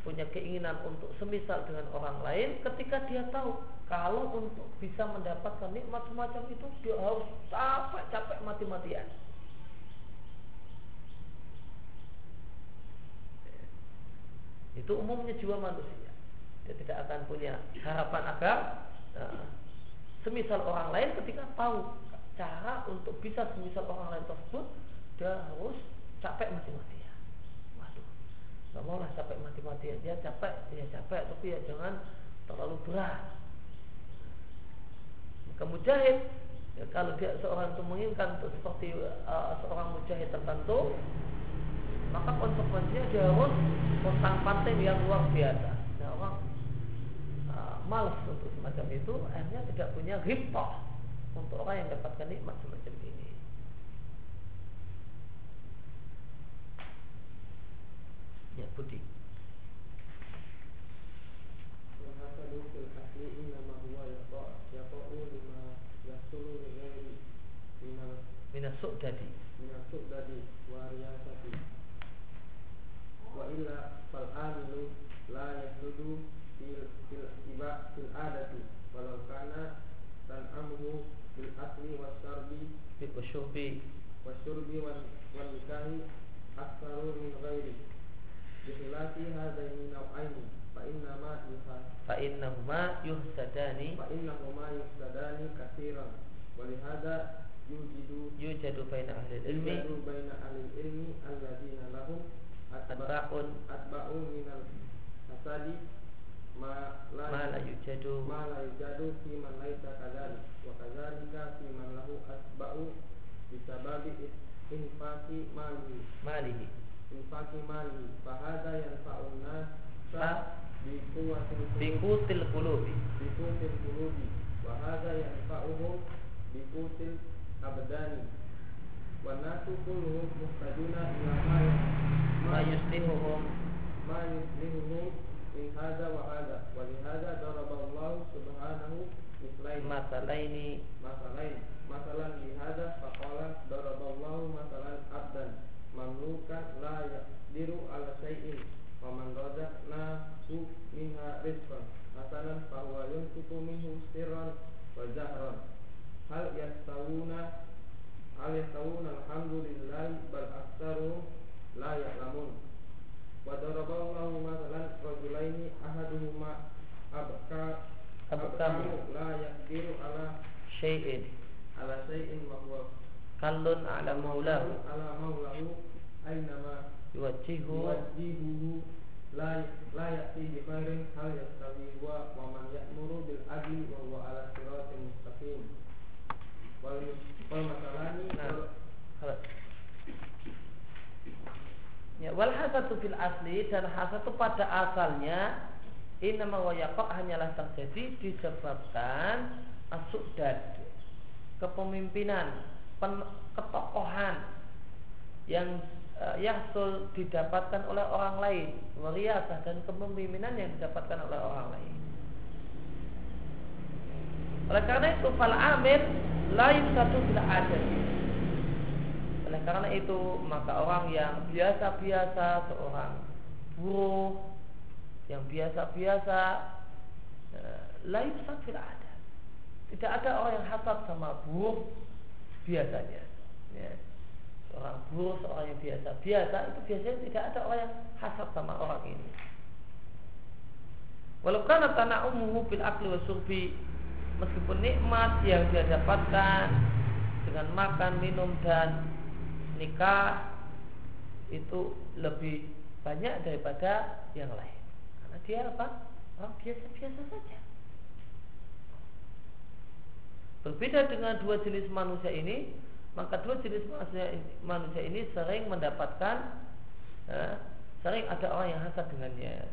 punya keinginan untuk semisal dengan orang lain ketika dia tahu kalau untuk bisa mendapatkan nikmat semacam itu dia harus capek-capek mati-matian. Itu umumnya jiwa manusia. Dia tidak akan punya harapan agar uh, semisal orang lain ketika tahu cara untuk bisa semisal orang lain tersebut dia harus capek mati-matian nggak mau lah capek mati-matian dia capek dia capek tapi ya jangan terlalu berat. Maka mujahid ya, kalau dia seorang itu menginginkan untuk seperti uh, seorang mujahid tertentu maka konsekuensinya dia harus kontang panting yang luar biasa. Nah orang uh, malas untuk semacam itu akhirnya tidak punya ripoh untuk orang yang dapatkan nikmat semacam ini ya putih. Minasuk dadi. minasuk dadi wariyasati wa illa fal amilu la yasudu fil fil iba fil adati. Walau kana tan amru bil asli wasarbi bil bi usyubi wasyurbi wan kahi aktsaru min ghairi بخلاف هذين النوعين فإنما فإنهما يحسدان فإنهما يحسدان كثيرا ولهذا يوجد يوجد بين أهل العلم يوجد بين أهل العلم الذين لهم أتباع أتباع من الحسد ما لا ما لا يوجد ما لا يوجد في من ليس كذلك وكذلك في من له أتباع بسبب إنفاق ماله ماله infaki mali fahada yanfa'un nas bikutil qulubi. Bikutil qulubi wa hadha yanfa'uhum bikutil abdani. Wa nasu kulluhum muhtajuna ila ma yuslihuhum ma yuslihuhum min hadha wa hadha. Wa li hadha daraba Allah subhanahu mislaini masalaini masalain masalan li hadha faqala daraba Allah masalan abdan mamlukan la yaqdiru ala syai'in. Wa man razaqna hu minha rizqan. Hasanan fa huwa yunfiqu minhu sirran wa jahran hal yastawuna hal yastawuna alhamdulillah bal aktsaru la ya'lamun. Wa daraballahu masalan rajulaini ahaduhuma abka abkamu la yaqdiru ala syai'in. ala syai'in wa huwa kallun ala maulahu. Ala maulahu aynama yuwajjihu. yuwajjihuhu la bi khairin hal yastawi wa wa man ya'muru bil adli wa huwa ala siratin mustaqim. Wal masalani nah Ya, wal hasatu fil asli dan hasatu pada asalnya inama wa hanyalah terjadi disebabkan asudad kepemimpinan. pen, ketokohan yang uh, yahsul didapatkan oleh orang lain, wariasah dan kepemimpinan yang didapatkan oleh orang lain. Oleh karena itu fal amir lain satu bila ada. Oleh karena itu maka orang yang biasa-biasa seorang buruh yang biasa-biasa lain satu ada. Tidak ada orang yang hasad sama buruh biasanya. Ya. seorang buruh seorang yang biasa. Biasa itu biasanya tidak ada orang yang hasad sama orang ini. Walau karena tanah umuhu bil akli wa surbi meskipun nikmat yang dia dapatkan dengan makan minum dan nikah itu lebih banyak daripada yang lain. Karena dia apa? Orang biasa-biasa saja Berbeda dengan dua jenis manusia ini, maka dua jenis manusia, manusia ini sering mendapatkan ya, sering ada orang yang hasad dengannya.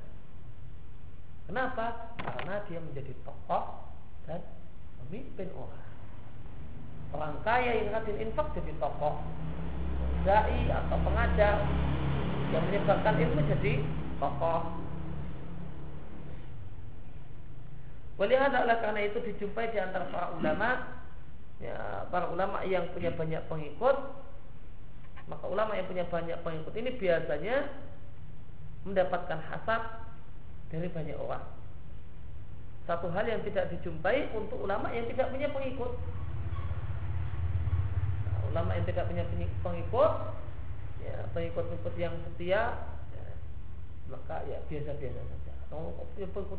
Kenapa? Karena dia menjadi tokoh dan memimpin orang. orang kaya yang rajin infak jadi tokoh dai atau pengajar yang menyebarkan ilmu jadi tokoh Walihat adalah karena itu dijumpai di antara para ulama ya, para ulama yang punya banyak pengikut. Maka ulama yang punya banyak pengikut ini biasanya mendapatkan hasad dari banyak orang. Satu hal yang tidak dijumpai untuk ulama yang tidak punya pengikut. Ulama yang tidak punya pengikut ya pengikut-pengikut yang setia ya, maka ya biasa-biasa saja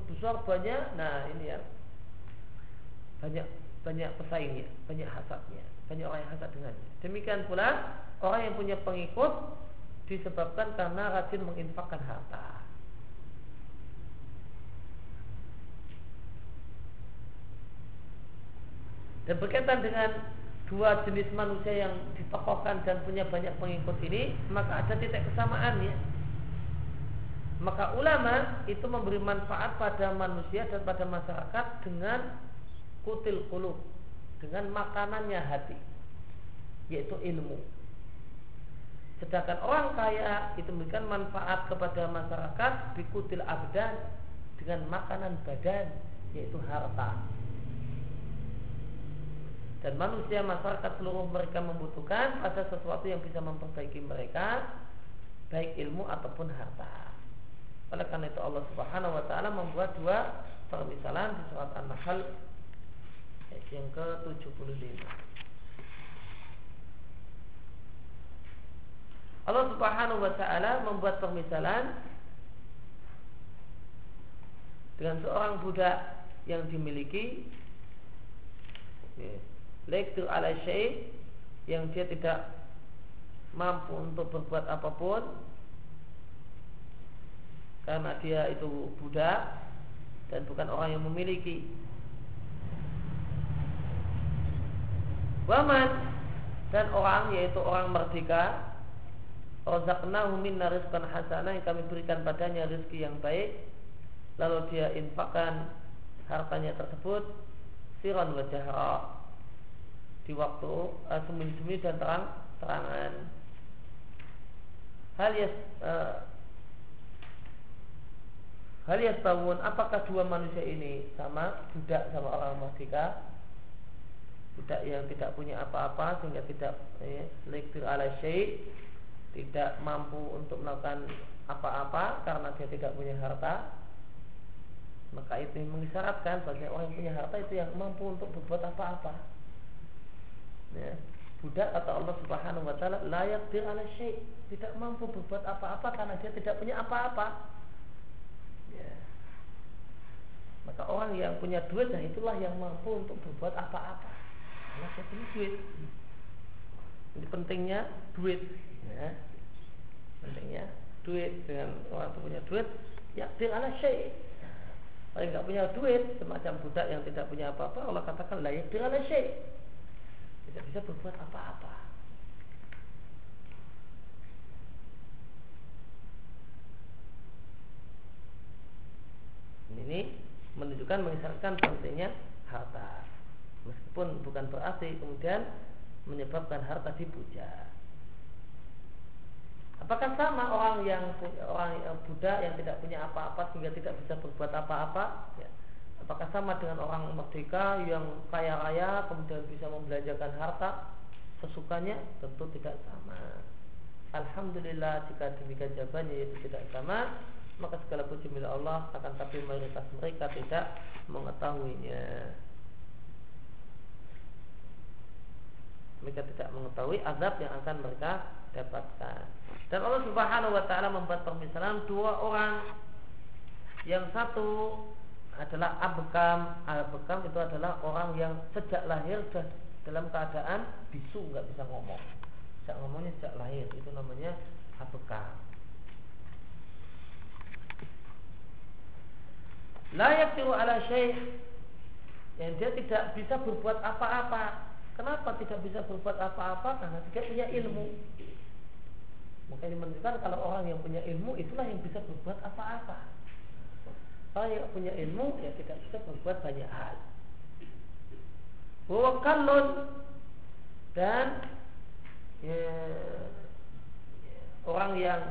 besar banyak nah ini ya. Banyak banyak pesaingnya banyak hasadnya banyak orang yang hasad dengannya. Demikian pula orang yang punya pengikut disebabkan karena rajin menginfakkan harta. Dan berkaitan dengan dua jenis manusia yang ditokohkan dan punya banyak pengikut ini maka ada titik kesamaan ya maka ulama itu memberi manfaat pada manusia dan pada masyarakat dengan kutil kulub dengan makanannya hati yaitu ilmu sedangkan orang kaya itu memberikan manfaat kepada masyarakat kutil abdan dengan makanan badan yaitu harta dan manusia masyarakat seluruh mereka membutuhkan pada sesuatu yang bisa memperbaiki mereka baik ilmu ataupun harta. Oleh karena itu Allah Subhanahu wa taala membuat dua permisalan di surat An-Nahl yang ke-75. Allah Subhanahu wa taala membuat permisalan dengan seorang budak yang dimiliki lektur ala syai yang dia tidak mampu untuk berbuat apa pun karena dia itu budak dan bukan orang yang memiliki. Waman. Dan orang yaitu orang merdeka. Razaqnahu minna rizqan hasanah yang kami berikan padanya rezeki yang baik. Lalu dia infakkan hartanya tersebut siran wa jahra. Di waktu uh, sembunyi-sembunyi dan terang-terangan. Hal yas uh, Hal yastawun apakah dua manusia ini sama? Budak sama orang merdeka budak yang tidak punya apa-apa sehingga tidak eh, lektir ala syai. Tidak mampu untuk melakukan apa-apa karena dia tidak punya harta. Maka itu mengisyaratkan bagi orang yang punya harta itu yang mampu untuk berbuat apa-apa. Ya, budak atau Allah Subhanahu wa taala layak ala syai, tidak mampu berbuat apa-apa karena dia tidak punya apa-apa. Ya. Maka orang yang punya duit dan itulah yang mampu untuk berbuat apa-apa. Karena dia punya duit. Ini pentingnya duit, ya. Pentingnya duit dengan orang yang punya duit, ya dir ala syai. Orang yang nggak punya duit, semacam budak yang tidak punya apa-apa, Allah katakan layak dir ala syai tidak bisa berbuat apa-apa. Ini menunjukkan mengisarkan pentingnya harta. Meskipun bukan berarti kemudian menyebabkan harta dipuja. Apakah sama orang yang orang yang budak yang tidak punya apa-apa sehingga tidak bisa berbuat apa-apa? Ya. Apakah sama dengan orang merdeka yang kaya raya kemudian bisa membelanjakan harta sesukanya? Tentu tidak sama. Alhamdulillah jika demikian jawabannya itu tidak sama maka segala puji milik Allah akan tapi mayoritas mereka tidak mengetahuinya. Mereka tidak mengetahui azab yang akan mereka dapatkan. Dan Allah Subhanahu wa taala membuat permisalan dua orang yang satu adalah abkam abkam itu adalah orang yang sejak lahir sudah dalam keadaan bisu nggak bisa ngomong sejak ngomongnya sejak lahir itu namanya abkam layak tiru ala syekh yang dia tidak bisa berbuat apa-apa. Kenapa tidak bisa berbuat apa-apa? Karena tidak punya ilmu. Maka ini menunjukkan kalau orang yang punya ilmu itulah yang bisa berbuat apa-apa. Orang yang punya ilmu ya tidak bisa berbuat banyak hal. Bahwa kalon dan ya, orang yang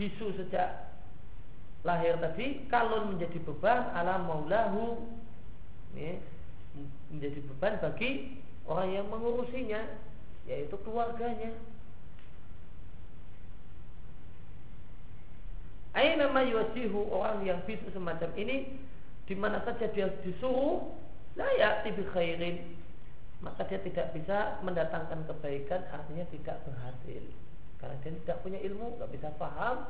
bisu sejak lahir tadi kalau menjadi beban ala maulahu ya, menjadi beban bagi orang yang mengurusinya yaitu keluarganya. Aina ma yuwasihu orang yang bisu semacam ini di mana saja dia disuruh layak tibi khairin. Maka dia tidak bisa mendatangkan kebaikan artinya tidak berhasil. Karena dia tidak punya ilmu nggak bisa paham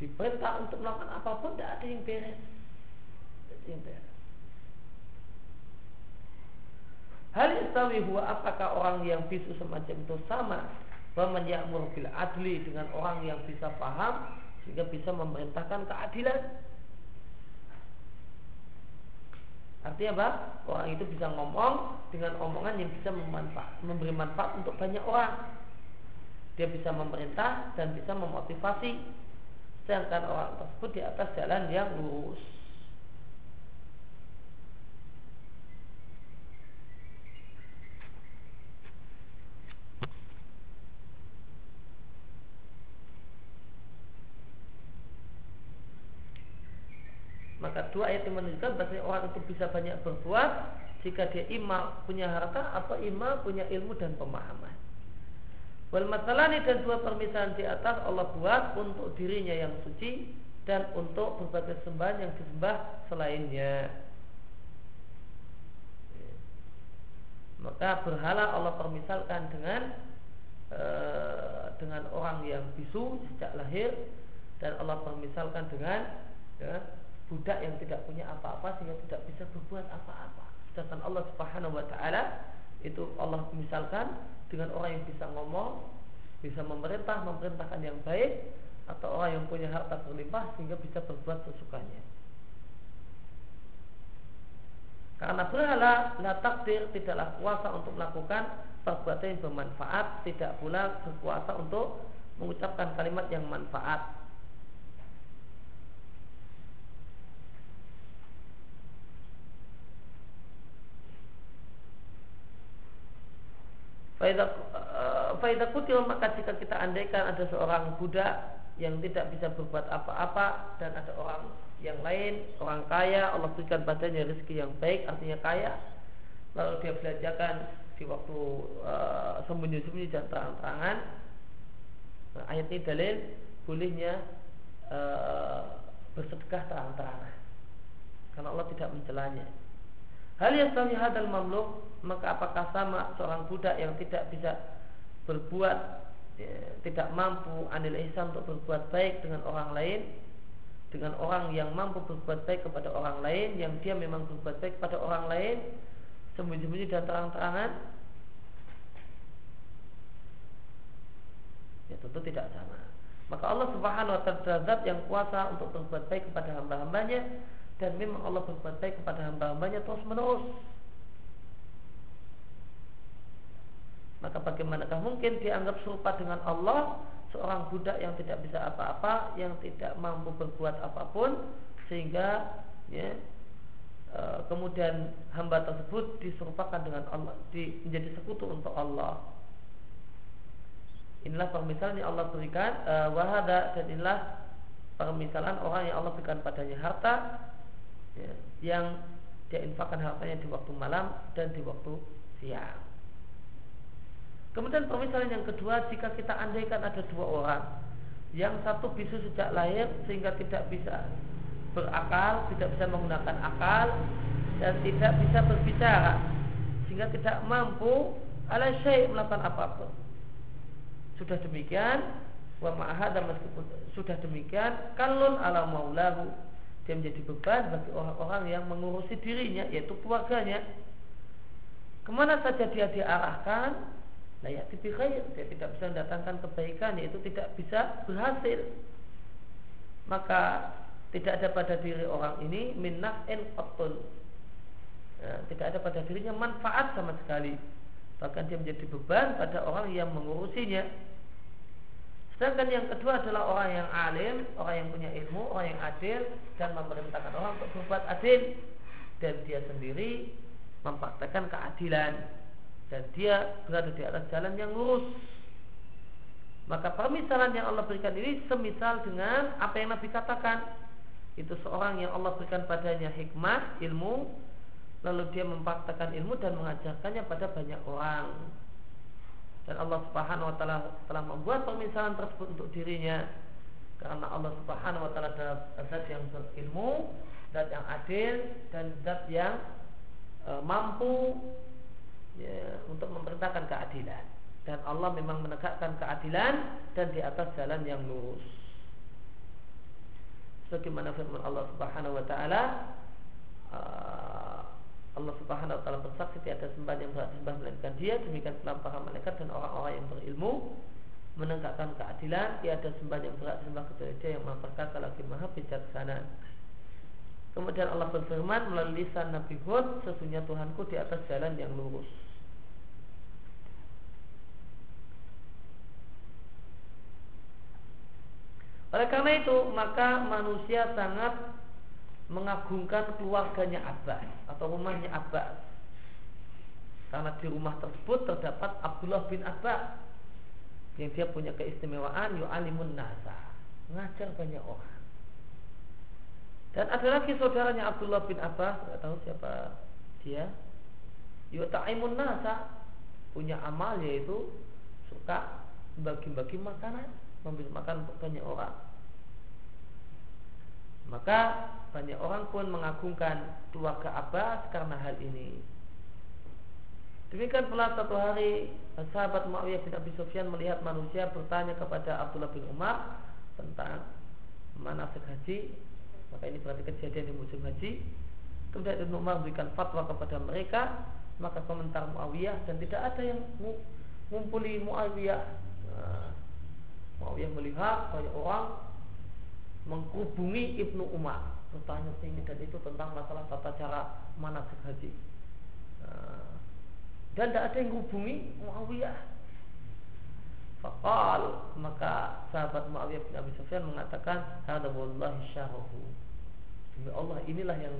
diperintah untuk melakukan apa pun tidak ada yang beres ada yang beres Hal apakah orang yang bisu semacam itu sama Waman ya'mur bil adli dengan orang yang bisa paham sehingga bisa memerintahkan keadilan. Artinya apa? Orang itu bisa ngomong dengan omongan yang bisa memanfaat, memberi manfaat untuk banyak orang. Dia bisa memerintah dan bisa memotivasi. Sedangkan orang tersebut di atas jalan yang lurus. Maka dua ayat yang menunjukkan bahwa orang itu bisa banyak berbuat jika dia ima punya harta atau ima punya ilmu dan pemahaman. Wal masalani dan dua permisalan di atas Allah buat untuk dirinya yang suci dan untuk berbagai sembahan yang disembah selainnya. Maka berhala Allah permisalkan dengan e, dengan orang yang bisu sejak lahir dan Allah permisalkan dengan ya, budak yang tidak punya apa-apa sehingga tidak bisa berbuat apa-apa. Sedangkan Allah Subhanahu wa taala itu Allah misalkan dengan orang yang bisa ngomong, bisa memerintah, memerintahkan yang baik atau orang yang punya harta berlimpah sehingga bisa berbuat sesukanya. Karena berhala la takdir tidaklah kuasa untuk melakukan perbuatan yang bermanfaat, tidak pula berkuasa untuk mengucapkan kalimat yang manfaat. Faidah eh, kutil maka jika kita andaikan ada seorang budak yang tidak bisa berbuat apa-apa dan ada orang yang lain, orang kaya, Allah berikan padanya rezeki yang baik, artinya kaya, lalu dia belajarkan di waktu uh, sembunyi-sembunyi dan terang-terangan. Nah, ayat ini dalil bolehnya uh, bersedekah terang-terangan, karena Allah tidak mencelanya. Hal yang hadal mamluk maka apakah sama seorang budak yang tidak bisa berbuat ya, tidak mampu anil ihsan untuk berbuat baik dengan orang lain dengan orang yang mampu berbuat baik kepada orang lain yang dia memang berbuat baik kepada orang lain sembunyi-sembunyi dan terang-terangan? Ya tentu tidak sama. Maka Allah subhanahu wa ta'ala yang kuasa untuk berbuat baik kepada hamba-hambanya dan memang Allah berbuat baik kepada hamba-hambanya terus menerus maka bagaimanakah mungkin dianggap serupa dengan Allah seorang budak yang tidak bisa apa-apa yang tidak mampu berbuat apa pun sehingga ya e, kemudian hamba tersebut diserupakan dengan Allah di, menjadi sekutu untuk Allah. Inilah permisalan yang Allah berikan e, wahada dan inilah permisalan orang yang Allah berikan padanya. Harta ya, yang dia infakkan hartanya di waktu malam dan di waktu siang. Kemudian permisalan yang kedua jika kita andaikan ada dua orang yang satu bisu sejak lahir sehingga tidak bisa berakal, tidak bisa menggunakan akal dan tidak bisa berbicara sehingga tidak mampu ala syai melakukan apa pun. Sudah demikian wa ma'ahada meskipun sudah demikian kalun ala maulahu dia menjadi beban bagi orang-orang yang mengurusi dirinya yaitu keluarganya. Ke mana saja dia diarahkan layak tipi khair. Dia tidak bisa mendatangkan kebaikan yaitu tidak bisa berhasil. Maka tidak ada pada diri orang ini minnah en ya, tidak ada pada dirinya manfaat sama sekali. Bahkan dia menjadi beban pada orang yang mengurusinya Sedangkan yang kedua adalah orang yang alim, orang yang punya ilmu, orang yang adil dan memerintahkan orang untuk berbuat adil dan dia sendiri mempraktekkan keadilan. dan dia berada di atas jalan yang lurus. Maka permisalan yang Allah berikan ini semisal dengan apa yang Nabi katakan. Itu seorang yang Allah berikan padanya hikmah, ilmu, lalu dia mempraktekkan ilmu dan mengajarkannya pada banyak orang. Dan Allah Subhanahu wa taala telah membuat permisalan tersebut untuk dirinya karena Allah Subhanahu wa taala adalah zat yang berilmu, zat yang adil dan zat yang e, mampu ya, untuk memerintahkan keadilan. Dan Allah memang menegakkan keadilan dan di atas jalan yang lurus. Sebagaimana firman Allah Subhanahu wa taala Allah Subhanahu wa taala bersaksi tiada sembah yang berhak sembah melainkan Dia, demikian pula para malaikat dan orang-orang yang berilmu menegakkan keadilan, tiada sembah yang berhak sembah kecuali Dia yang Maha perkasa lagi Maha bijaksana. Kemudian Allah berfirman melalui lisan Nabi Hud, sesungguhnya Tuhanku di atas jalan yang lurus. Oleh karena itu, maka manusia sangat mengagungkan keluarganya Abbas atau rumahnya Abbas. Karena di rumah tersebut terdapat Abdullah bin Abbas yang dia punya keistimewaan yu'alimun nasa, mengajar banyak orang. Dan ada lagi saudaranya Abdullah bin Abbas, tidak tahu siapa dia. Yu'taimun nasa, punya amal yaitu suka bagi-bagi makanan, memberi makan banyak orang. Maka banyak orang pun mengagungkan keluarga Abbas karena hal ini. Demikian pula satu hari sahabat Muawiyah bin Abi Sufyan melihat manusia bertanya kepada Abdullah bin Umar tentang manasik haji. Maka ini berarti kejadian di musim haji. Kemudian Ibn Umar memberikan fatwa kepada mereka. Maka komentar Muawiyah dan tidak ada yang ngumpuli Muawiyah. Nah, Muawiyah melihat banyak orang menghubungi Ibnu Umar. Bertanya ini dan itu tentang masalah tata cara manasik haji. Nah, dan tidak ada yang menghubungi Muawiyah. Fakal maka sahabat Muawiyah bin Abi Sufyan mengatakan wallahi syarahu demi Allah inilah yang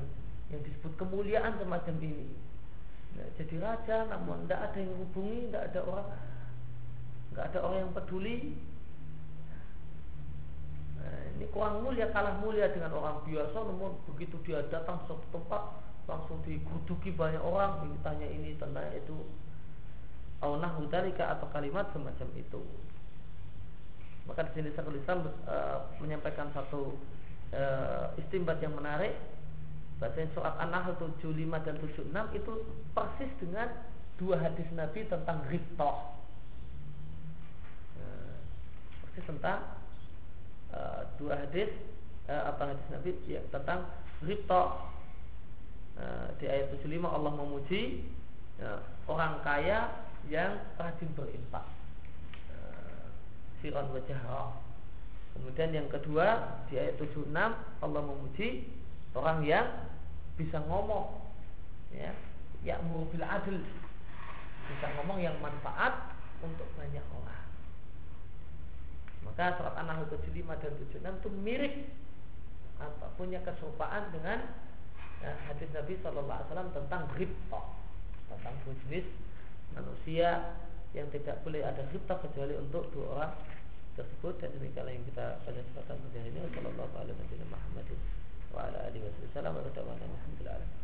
yang disebut kemuliaan semacam ini. Nah, jadi raja namun tidak ada yang menghubungi tidak ada orang nggak ada orang yang peduli Nah, ini kurang mulia kalah mulia dengan orang biasa namun begitu dia datang ke suatu tempat langsung dikuduki banyak orang ditanya ini tanya itu. Aunah hudalika atau kalimat semacam itu. Maka di sini Syekhul e, menyampaikan satu e, istimbat yang menarik. Bahasa surat An-Nahl 75 dan 76 itu persis dengan dua hadis Nabi tentang rito e, persis tentang uh, dua hadis uh, apa hadis Nabi? Ya, tentang rito uh, di ayat 75 Allah memuji uh, orang kaya yang rajin berinfak. Uh, wajah kemudian yang kedua di ayat 76 Allah memuji orang yang bisa ngomong ya ya bil adil bisa ngomong yang manfaat untuk banyak orang maka surat An-Nahl 75 dan 76 itu mirip apa punya keserupaan dengan ya, hadis Nabi Shallallahu Alaihi Wasallam tentang ribta tentang jenis manusia yang tidak boleh ada ribta kecuali untuk dua orang tersebut. Dan demikianlah yang kita pada kesempatan ini. Wassalamualaikum warahmatullahi wabarakatuh. Wa ala alihi wasallam. Wa